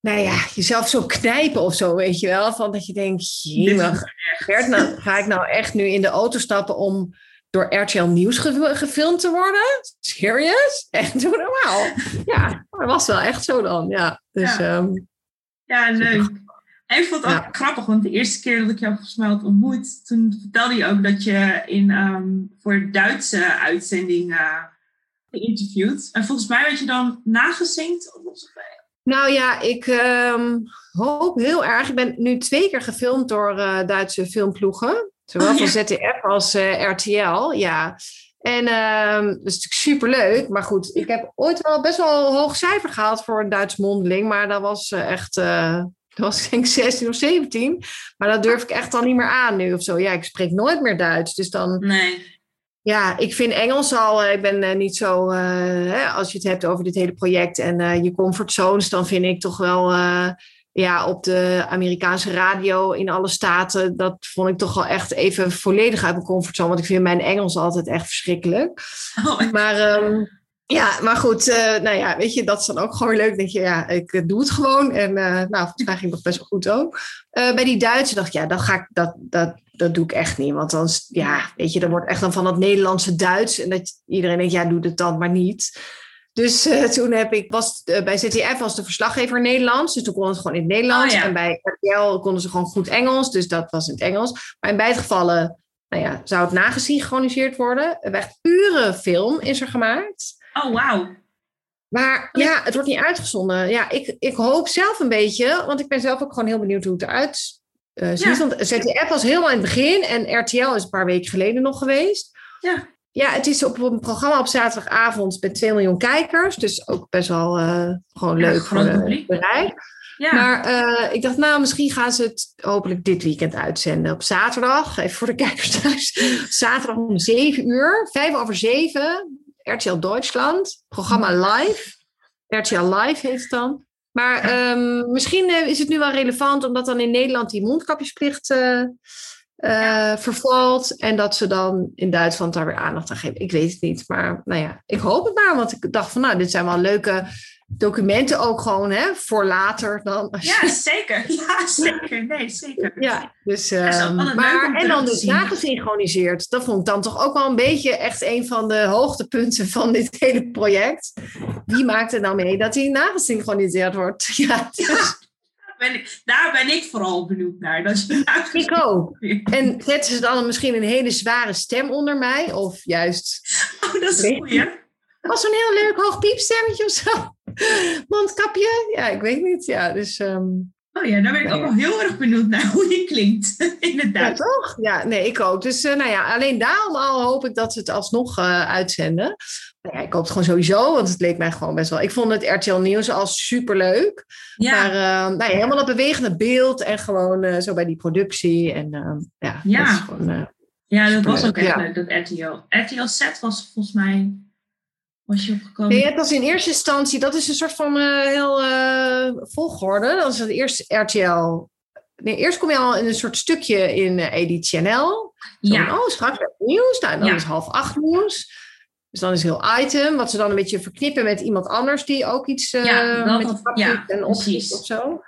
nou ja, jezelf zo knijpen of zo, weet je wel. Van dat je denkt, jemig, nou, ga ik nou echt nu in de auto stappen om door RTL Nieuws gefilmd te worden? Serious? Echt doe normaal. Ja, dat was wel echt zo dan, ja. Dus, ja. Um, ja, leuk. Ik vond het ook ja. grappig, want de eerste keer dat ik jou volgens mij had ontmoet, toen vertelde je ook dat je in, um, voor Duitse uitzending uh, geïnterviewd. En volgens mij werd je dan nagezinkt. Nou ja, ik um, hoop heel erg. Ik ben nu twee keer gefilmd door uh, Duitse filmploegen. Zowel oh, van ZDF als uh, RTL. Ja. En uh, dat is natuurlijk superleuk. Maar goed, ik heb ooit wel best wel een hoog cijfer gehaald voor een Duits mondeling. Maar dat was uh, echt. Dat was denk ik 16 of 17. Maar dat durf ik echt al niet meer aan nu of zo. Ja, ik spreek nooit meer Duits. Dus dan. Nee ja, ik vind Engels al, ik ben uh, niet zo, uh, hè, als je het hebt over dit hele project en uh, je comfortzones, dan vind ik toch wel, ja, op de Amerikaanse radio in alle staten, dat vond ik toch wel echt even volledig uit mijn comfortzone, want ik vind mijn Engels altijd echt verschrikkelijk. Oh, maar um, ja, maar goed, nou ja, weet je, dat is dan ook gewoon leuk. Denk je, ja, ik doe het gewoon. En nou, volgens mij ging nog best wel goed ook. bij die Duitsers dacht ik, ja, dan ga ik dat, dat, dat doe ik echt niet. Want dan, ja, weet je, dan wordt echt dan van het Nederlandse Duits. En dat iedereen denkt, ja, doe het dan maar niet. Dus uh, toen heb ik, was uh, bij ZTF was de verslaggever Nederlands. Dus toen kon het gewoon in het Nederlands. Oh, ja. En bij RTL konden ze gewoon goed Engels. Dus dat was in het Engels. Maar in beide gevallen nou ja, zou het nagesynchroniseerd worden. Echt pure film is er gemaakt. Oh, wauw. Maar ja, het wordt niet uitgezonden. Ja, ik, ik hoop zelf een beetje, want ik ben zelf ook gewoon heel benieuwd hoe het eruit uh, ja. Want ZDF was helemaal in het begin en RTL is een paar weken geleden nog geweest. Ja. Ja, het is op een programma op zaterdagavond met 2 miljoen kijkers. Dus ook best wel uh, gewoon ja, leuk voor het bereik. Ja. Maar uh, ik dacht, nou, misschien gaan ze het hopelijk dit weekend uitzenden. Op zaterdag, even voor de kijkers thuis. zaterdag om 7 uur, 5 over 7. RTL Duitsland, programma live. RTL Live heet het dan. Maar um, misschien uh, is het nu wel relevant, omdat dan in Nederland die mondkapjesplicht uh, uh, ja. vervalt. En dat ze dan in Duitsland daar weer aandacht aan geven. Ik weet het niet. Maar nou ja, ik hoop het maar. Want ik dacht van nou, dit zijn wel leuke documenten ook gewoon hè, voor later dan. Ja, zeker. Ja, zeker. Nee, zeker. Ja, dus, um, maar, en dan dus nagesynchroniseerd. Dat vond ik dan toch ook wel een beetje echt een van de hoogtepunten van dit hele project. Wie maakt er nou mee dat hij nagesynchroniseerd wordt? Ja, dus. Ben ik, daar ben ik vooral benieuwd naar. Dat je ik ook. En zetten ze dan misschien een hele zware stem onder mij? Of juist... Oh, dat is goed, ja. was zo'n heel leuk hoog piepstemmetje of zo. Mondkapje? Ja, ik weet niet. Ja, dus... Um... Oh ja, daar ben ik ook wel heel erg benieuwd naar hoe die klinkt in het Duits. Ja, toch? Ja, nee, ik ook. Dus uh, nou ja, alleen daarom al hoop ik dat ze het alsnog uh, uitzenden. Nou ja, ik hoop het gewoon sowieso, want het leek mij gewoon best wel... Ik vond het RTL Nieuws al superleuk. Ja. Maar uh, nou ja, helemaal dat bewegende beeld en gewoon zo bij die productie. En ja, ja. dat gewoon... ja, dat was ook echt leuk, dat RTL. RTL Set was volgens mij was je opgekomen? Nee, het was in eerste instantie, dat is een soort van uh, heel uh, volgorde. Dat is het eerste RTL. Nee, eerst kom je al in een soort stukje in uh, Edith ja. Van, oh, straks nieuws. Nou, dan ja. is half acht nieuws. Dus dan is heel item, wat ze dan een beetje verknippen met iemand anders die ook iets uh, ja, met dat, ja, en opziet of zo.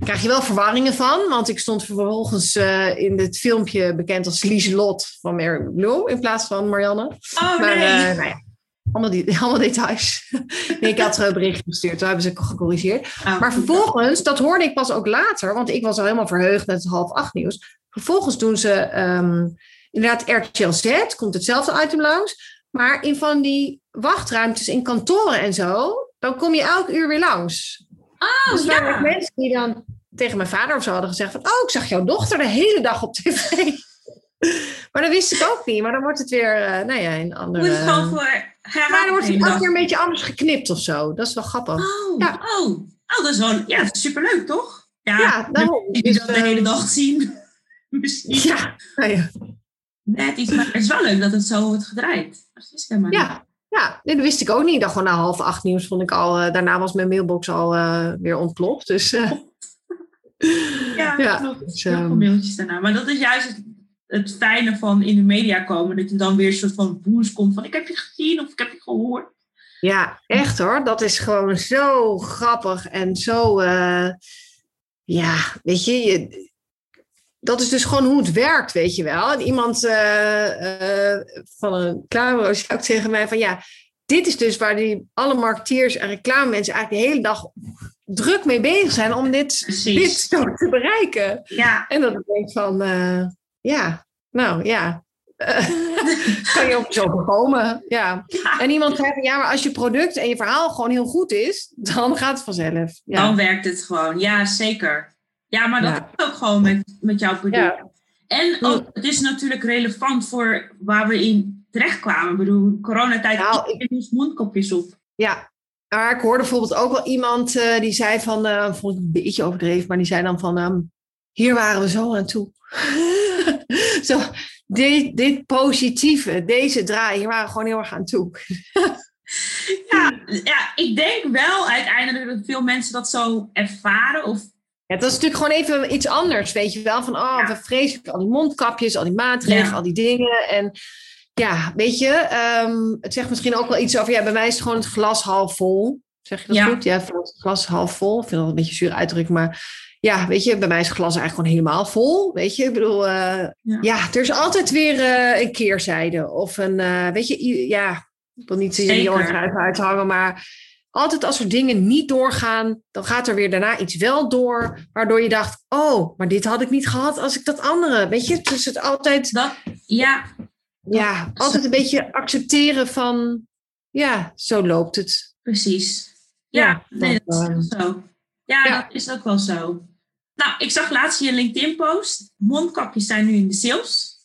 krijg je wel verwarringen van, want ik stond vervolgens uh, in dit filmpje bekend als Lieselot van Mary Bloom in plaats van Marianne. Oh, maar, nee. Uh, nou ja, allemaal, die, allemaal details. nee, ik had er een bericht gestuurd, toen hebben ze gecorrigeerd. Oh, maar vervolgens, dat hoorde ik pas ook later, want ik was al helemaal verheugd met het half acht nieuws. Vervolgens doen ze um, inderdaad RTL Z, komt hetzelfde item langs. Maar in van die wachtruimtes in kantoren en zo, dan kom je elk uur weer langs. Oh, dus er waren mensen die dan tegen mijn vader of zo hadden gezegd van... Oh, ik zag jouw dochter de hele dag op tv. maar dat wist ik ook niet. Maar dan wordt het weer, uh, nou ja, een andere... Moet het gewoon voor Maar dan wordt het elke keer een beetje anders geknipt of zo. Dat is wel grappig. Oh, ja. oh. oh dat is wel ja, superleuk, toch? Ja, ja daarom. Je dus, dat de hele dag zien. Misschien. Ja, nou ja net iets, maar het is wel leuk dat het zo wordt gedraaid. Dat is helemaal ja, ja, nee, dat wist ik ook niet. Ik dacht gewoon na half acht nieuws vond ik al, uh, daarna was mijn mailbox al uh, weer ontploft. Dus, uh, ja, ja, klopt. Dus, um, mailtjes daarna. Maar dat is juist het, fijne van in de media komen. Dat je dan weer een soort van boost komt van ik heb je gezien of ik heb je gehoord. Ja, echt hoor. Dat is gewoon zo grappig en zo... ja, weet je, je dat is dus gewoon hoe het werkt, weet je wel. En iemand uh, uh, van een reclame zou tegen mij van ja, dit is dus waar die alle marketeers en reclame mensen eigenlijk de hele dag druk mee bezig zijn om dit, dit zo te bereiken. Ja. En denk ik van uh, ja, nou ja. kan je ook zo voorkomen. Ja. ja. En iemand zei van ja, maar als je product en je verhaal gewoon heel goed is, dan gaat het vanzelf. Ja. Dan werkt het gewoon. Ja, zeker. Ja, maar dat is ook gewoon met, met jouw product. En ook, het is natuurlijk relevant voor waar we in terechtkwamen. Ik bedoel, coronatijd nou, ik dus mondkopjes op. Ja, maar ik hoorde bijvoorbeeld ook wel iemand uh, die zei van, uh, vond ik een beetje overdreven, maar die zei dan van, um, hier waren we zo aan toe. zo, dit, dit positieve, deze draai, hier waren we gewoon heel erg aan toe. ja, ja, ik denk wel uiteindelijk dat veel mensen dat zo ervaren of ja, dat is natuurlijk gewoon even iets anders, weet je wel. Van, oh, we vrezen al die mondkapjes, al die maatregelen, al die dingen. En ja, weet je, um, het zegt misschien ook wel iets over... Ja, bij mij is het gewoon het glas half vol. Zeg je dat goed? Ja, het glas half vol. Ik vind dat een beetje zuur uitdruk, maar... Ja, weet je, bij mij is het glas eigenlijk gewoon helemaal vol. Weet je, ik bedoel, uh, ja. er is altijd weer uh, een keerzijde. Of een, uh, weet je, ja, ik wil niet jullie oren uithangen, maar altijd als er dingen niet doorgaan, dan gaat er weer daarna iets wel door, waardoor je dacht, oh, maar dit had ik niet gehad als ik dat andere, weet je, dus het altijd, dat, ja, ja, altijd een beetje accepteren van, ja, zo loopt het. Precies. Ja, nee, dat, is ehm, zo. Ja, ja, dat is ook wel zo. Nou, ik zag laatst je LinkedIn-post. Mondkapjes zijn nu in de sales.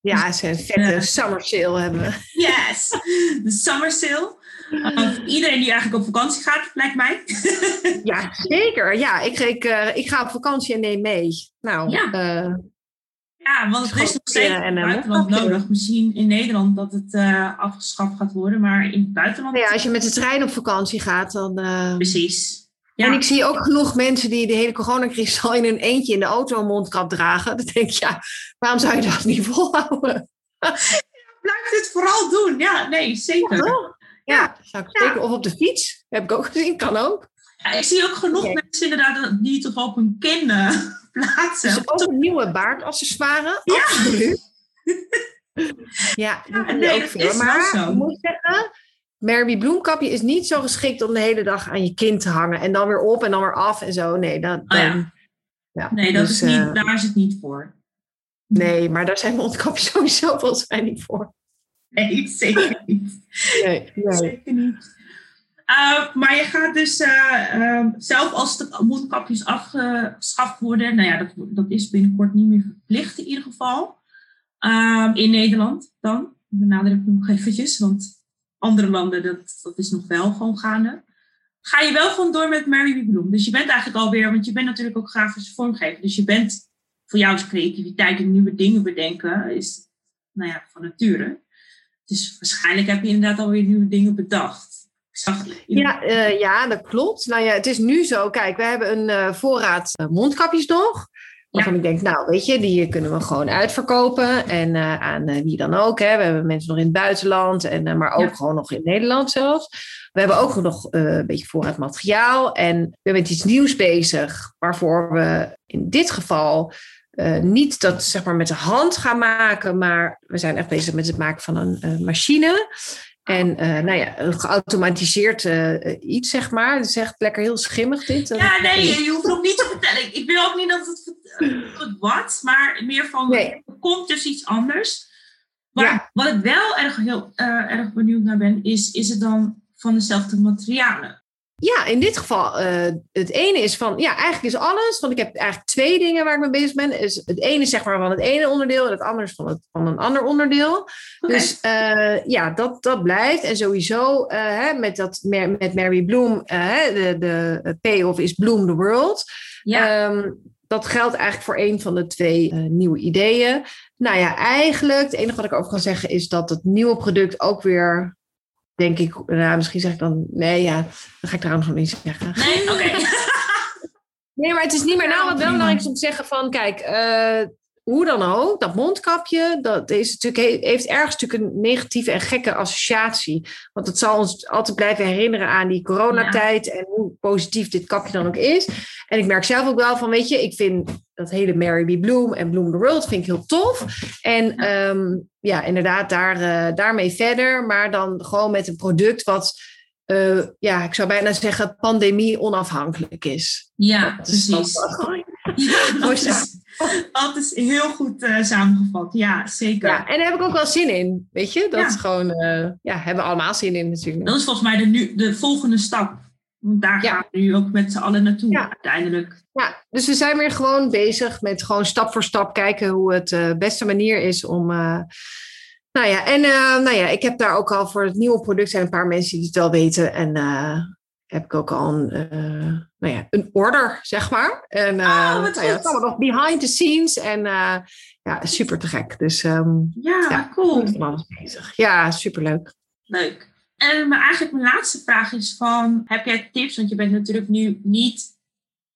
Ja, ze een vette uh, summer sale hebben. Yes, de summer sale. Uh, iedereen die eigenlijk op vakantie gaat, lijkt mij. ja, zeker. Ja, ik, ik, uh, ik ga op vakantie en neem mee. Nou, ja. Uh, ja, want het is nog steeds in het buitenland nodig. Misschien in Nederland dat het afgeschaft gaat worden, maar in het buitenland... Ja, als je met de trein op vakantie gaat, dan... Precies. Ja. En ik zie ook genoeg mensen die de hele coronacrisis al in hun eentje in de auto een mondkap dragen. Dan denk ik, ja, waarom zou je dat niet volhouden? Blijf dit vooral doen. Ja, nee, zeker. Ja, zou ik zeker. Of op de fiets. Heb ik ook gezien, kan ook. Ja, ik zie ook genoeg mensen inderdaad die toch op hun kin uh, plaatsen. Dus ook een nieuwe baardaccessoire. Ja. Absoluut. ja, ja nee, ook veel. Maar ik moet zeggen, Mary Bloemkapje is niet zo geschikt om de hele dag aan je kin te hangen. En dan weer op en dan weer af en zo. Nee, dat, oh, ja. ja. nee dat dus, is niet, uh, daar is het niet voor. Nee, maar daar zijn mondkapjes sowieso volgens mij niet voor. Nee, zeker niet. Nee, nee. Zeker niet. Uh, maar je gaat dus uh, uh, zelf als de mondkapjes afgeschaft worden, nou ja, dat, dat is binnenkort niet meer verplicht in ieder geval. Ehm, in Nederland dan, benadruk ik nog eventjes, want andere landen, dat, dat is nog wel gewoon gaande. Ga je wel gewoon door met Mary Bloem. Dus je bent eigenlijk alweer, want je bent natuurlijk ook grafische vormgever. Dus je bent, voor jou creativiteit en nieuwe dingen bedenken, is nou ja, van nature. Dus waarschijnlijk heb je inderdaad alweer nieuwe dingen bedacht. Ja, uh, ja, dat klopt. Nou ja, het is nu zo. Kijk, we hebben een uh, voorraad uh, mondkapjes nog. Waarvan ik denk, nou weet je, die kunnen we gewoon uitverkopen. En aan wie dan ook. Hè. We hebben mensen nog in het buitenland. En, maar ook gewoon nog in Nederland zelfs. We hebben ook nog een beetje voorraad materiaal. En we zijn met iets nieuws bezig. Waarvoor we in dit geval niet dat zeg maar met de hand gaan maken. Maar we zijn echt bezig met het maken van een machine. En uh, nou ja, een geautomatiseerd uh, iets, zeg maar. Het is echt lekker heel schimmig dit. Ja, nee, je hoeft nog niet te vertellen. Ik wil ook niet dat het, het wat, maar meer van, nee. er komt dus iets anders. Maar ja. wat ik wel erg, heel, uh, erg benieuwd naar ben, is, is het dan van dezelfde materialen? Ja, in dit geval, uh, het ene is van, ja, eigenlijk is alles, want ik heb eigenlijk twee dingen waar ik mee bezig ben. Is het ene is zeg maar van het ene onderdeel en het andere is van, het, van een ander onderdeel. Okay. Dus uh, ja, dat, dat blijft. En sowieso uh, hè, met, dat, met Mary Bloom, de, de payoff is Bloom the World. Ja. Um, dat geldt eigenlijk voor een van de twee nieuwe ideeën. Nou ja, eigenlijk, het enige wat ik over kan zeggen is dat het nieuwe product ook weer denk ik, nou, misschien zeg ik dan, nee, ja, dan ga ik trouwens nog niet zeggen. Nee, oké. Okay. nee, maar het is niet meer, nou, wat wel belangrijk is om te zeggen van, kijk, uh, hoe dan ook, dat mondkapje, dat is natuurlijk, heeft ergens natuurlijk een negatieve en gekke associatie. Want het zal ons altijd blijven herinneren aan die coronatijd ja. en hoe positief dit kapje dan ook is. En ik merk zelf ook wel van, weet je, ik vind dat hele Mary B. Bloom en Bloom the World vind ik heel tof. En ja, um, ja inderdaad, daar, uh, daarmee verder. Maar dan gewoon met een product wat, uh, ja, ik zou bijna zeggen, pandemie onafhankelijk is. Ja, dat precies. Ja, dat is, dat is heel goed uh, samengevat. Ja, zeker. Ja, en daar heb ik ook wel zin in. Weet je, dat ja. is gewoon, ja, hebben we allemaal zin in natuurlijk. Dat is volgens mij de, nu, de volgende stap. Want daar gaan we nu ook met z'n allen naartoe uiteindelijk. Ja, dus we zijn weer gewoon bezig met gewoon stap voor stap kijken hoe het uh, beste manier is om. Uh, nou ja, en uh, nou ja, ik heb daar ook al voor het nieuwe product zijn een paar mensen die het wel weten. En heb ik ook al een, uh, nou ja, een order, zeg maar. En oh, wat nou ja, het nog behind the scenes. En ja, super te gek. Dus um, ja, ja, cool. alles bezig. Ja, superleuk. Leuk. En maar eigenlijk mijn laatste vraag is van, heb jij tips? Want je bent natuurlijk nu niet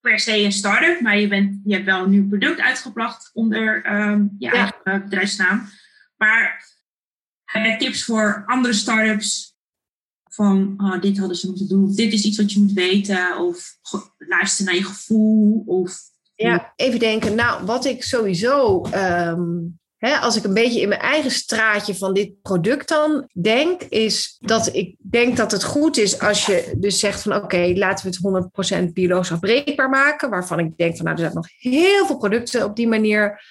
per se een start-up, maar je, bent, je hebt wel een nieuw product uitgebracht onder um, je ja. eigen bedrijfsnaam. Maar heb jij tips voor andere start-ups van oh, dit hadden ze moeten doen, of dit is iets wat je moet weten, of luister naar je gevoel. Of, ja, even denken, nou, wat ik sowieso, um, hè, als ik een beetje in mijn eigen straatje van dit product dan denk, is dat ik denk dat het goed is als je dus zegt van oké, okay, laten we het 100% biologisch afbreekbaar maken, waarvan ik denk van nou, er zijn nog heel veel producten op die manier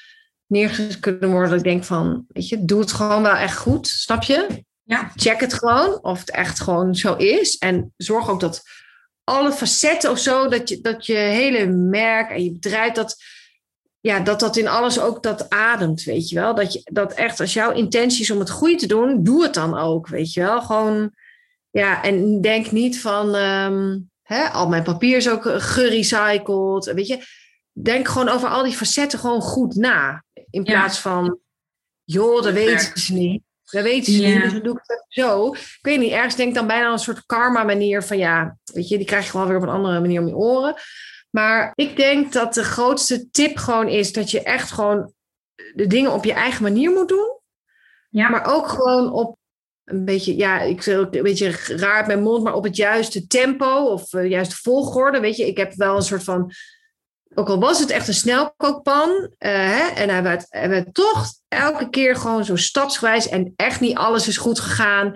neergezet kunnen worden. Ik denk van, weet je, doe het gewoon wel echt goed, snap je? Ja. Check het gewoon of het echt gewoon zo is. En zorg ook dat alle facetten of zo, dat je, dat je hele merk en je bedrijf, dat, ja, dat dat in alles ook dat ademt, weet je wel. Dat, je, dat echt, als jouw intentie is om het goede te doen, doe het dan ook, weet je wel. Gewoon, ja, en denk niet van, um, hè, al mijn papier is ook gerecycled, weet je. Denk gewoon over al die facetten gewoon goed na. In plaats ja. van, joh, dat weten ze niet. Dat weten ze niet, dus dan doe ik het zo. Ik weet niet, ergens denk ik dan bijna een soort karma manier van ja, weet je, die krijg je gewoon weer op een andere manier om je oren. Maar ik denk dat de grootste tip gewoon is dat je echt gewoon de dingen op je eigen manier moet doen. Ja. Maar ook gewoon op een beetje, ja, ik zeg ook een beetje raar met mijn mond, maar op het juiste tempo of uh, juiste volgorde. Weet je, ik heb wel een soort van ook al was het echt een snelkookpan, uh, hè, en hebben we, het, hebben we toch elke keer gewoon zo stapsgewijs en echt niet alles is goed gegaan.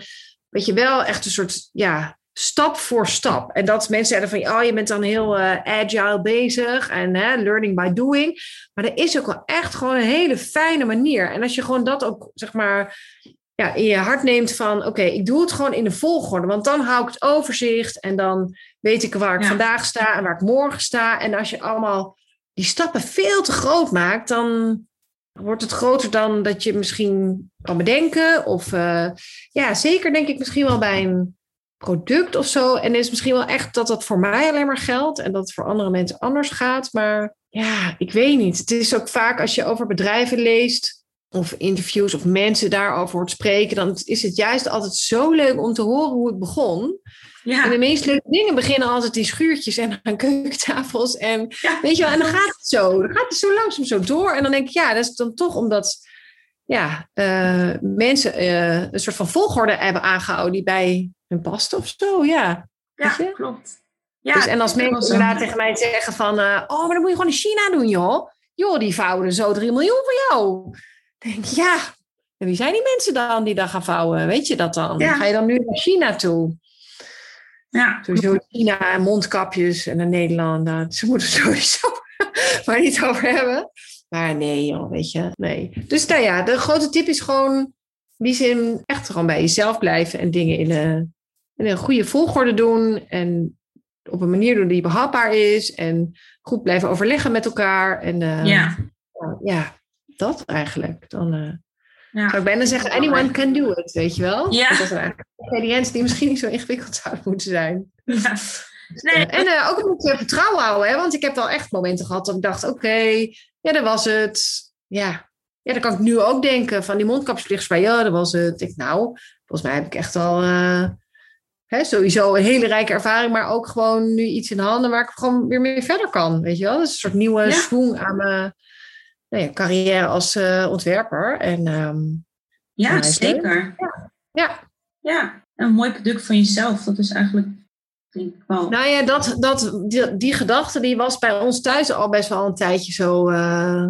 Weet je wel, echt een soort, ja, stap voor stap. En dat mensen zeiden van, oh, je bent dan heel uh, agile bezig en hè, learning by doing. Maar er is ook wel echt gewoon een hele fijne manier. En als je gewoon dat ook, zeg maar, ja, in je hart neemt van, oké, okay, ik doe het gewoon in de volgorde. Want dan hou ik het overzicht en dan weet ik waar ik ja. vandaag sta en waar ik morgen sta. En als je allemaal die stappen veel te groot maakt, dan wordt het groter dan dat je misschien kan bedenken. Of uh, ja, zeker denk ik misschien wel bij een product of zo. En is misschien wel echt dat dat voor mij alleen maar geldt en dat het voor andere mensen anders gaat. Maar ja, ik weet niet. Het is ook vaak als je over bedrijven leest of interviews of mensen daarover hoort spreken, dan is het juist altijd zo leuk om te horen hoe het begon. Ja. En de meest leuke dingen beginnen altijd in schuurtjes en aan keukentafels. En weet je wel, en dan gaat het zo. Dan gaat het zo langzaam zo door. En dan denk ik, ja, dat is dan toch omdat ja, uh, mensen uh, een soort van volgorde hebben aangehouden die bij hun past of zo. Ja, ja klopt. Ja, dus, en als mensen inderdaad tegen mij zeggen van, uh, oh, maar dan moet je gewoon in China doen, joh. Joh, die vouwen zo 3 miljoen voor jou. Denk ja, en wie zijn die mensen dan die daar gaan vouwen? Weet je dat dan? Ga je dan nu naar China toe? Ja. Sowieso China en mondkapjes en naar Nederland. Nou, ze moeten sowieso maar niet over hebben. Maar nee, joh, weet je, nee. Dus nou ja, de grote tip is gewoon, in die zin, echt gewoon bij jezelf blijven en dingen in een, in een goede volgorde doen. En op een manier doen die behapbaar is. En goed blijven overleggen met elkaar. En uh, ja. ja, dat eigenlijk. Dan uh, ja. zou ik bijna zeggen, anyone can do it, weet je wel? Ja. Dat is eigenlijk ingrediënten die misschien niet zo ingewikkeld zouden moeten zijn. Ja. Nee. En uh, ook een beetje vertrouwen houden, hè? want ik heb wel echt momenten gehad dat ik dacht, oké, ja, dat was het. Ja. ja, dan kan ik nu ook denken van die mondkapjesplicht bij, ja, dat was het. Ik, nou, volgens mij heb ik echt al uh, hè, sowieso een hele rijke ervaring, maar ook gewoon nu iets in handen waar ik gewoon weer mee verder kan, weet je wel. Dat is een soort nieuwe ja. schoen aan mijn nou ja, carrière als uh, ontwerper. En, um, ja, zeker. Ja. ja. Ja, een mooi product van jezelf. Dat is eigenlijk nou ja, dat, dat, die, die, gedachte die was bij ons thuis al best wel een tijdje zo. Uh,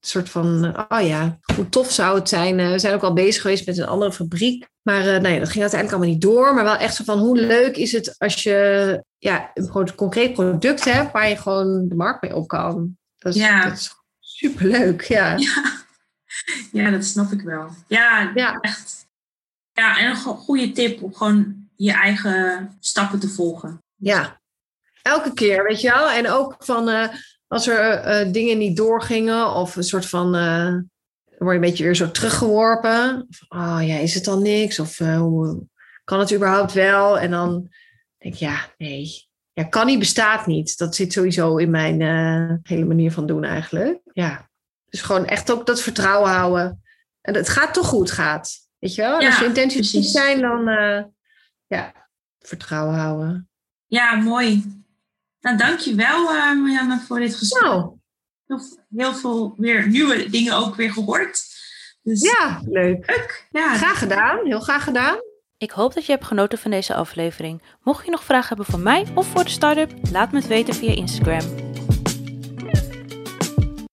soort van, oh ja, hoe tof zou het zijn. Uh, we zijn ook al bezig geweest met een andere fabriek. Maar uh, nee, dat ging uiteindelijk allemaal niet door. Maar wel echt zo van, hoe leuk is het als je ja, een concreet product hebt waar je gewoon de markt mee op kan. Dat is, ja. dat is superleuk, ja. ja. Ja, dat snap ik wel. Ja, ja. echt. Ja, en een goede tip om gewoon je eigen stappen te volgen. Ja, elke keer, weet je wel. En ook van uh, als er uh, dingen niet doorgingen of een soort van. Uh, word je een beetje weer zo teruggeworpen. oh ja, is het dan niks? Of hoe kan het überhaupt wel? En dan denk ik, ja, nee. Ja, kan niet, bestaat niet. Dat zit sowieso in mijn hele manier van doen eigenlijk. Ja. Dus gewoon echt ook dat vertrouwen houden. En het gaat toch goed, gaat. Weet je wel? Ja, als je intenties zijn, dan ja, vertrouwen houden. Ja, mooi. Nou, dankjewel uh, Marianne voor dit gesprek. Nou. Heel, heel, veel weer nieuwe dingen ook weer gehoord. Dus, ja, leuk. leuk. Ja. Graag gedaan, heel graag gedaan. Ik hoop dat je hebt genoten van deze aflevering. Mocht je nog vragen hebben voor mij of voor de start-up, laat me het weten via Instagram.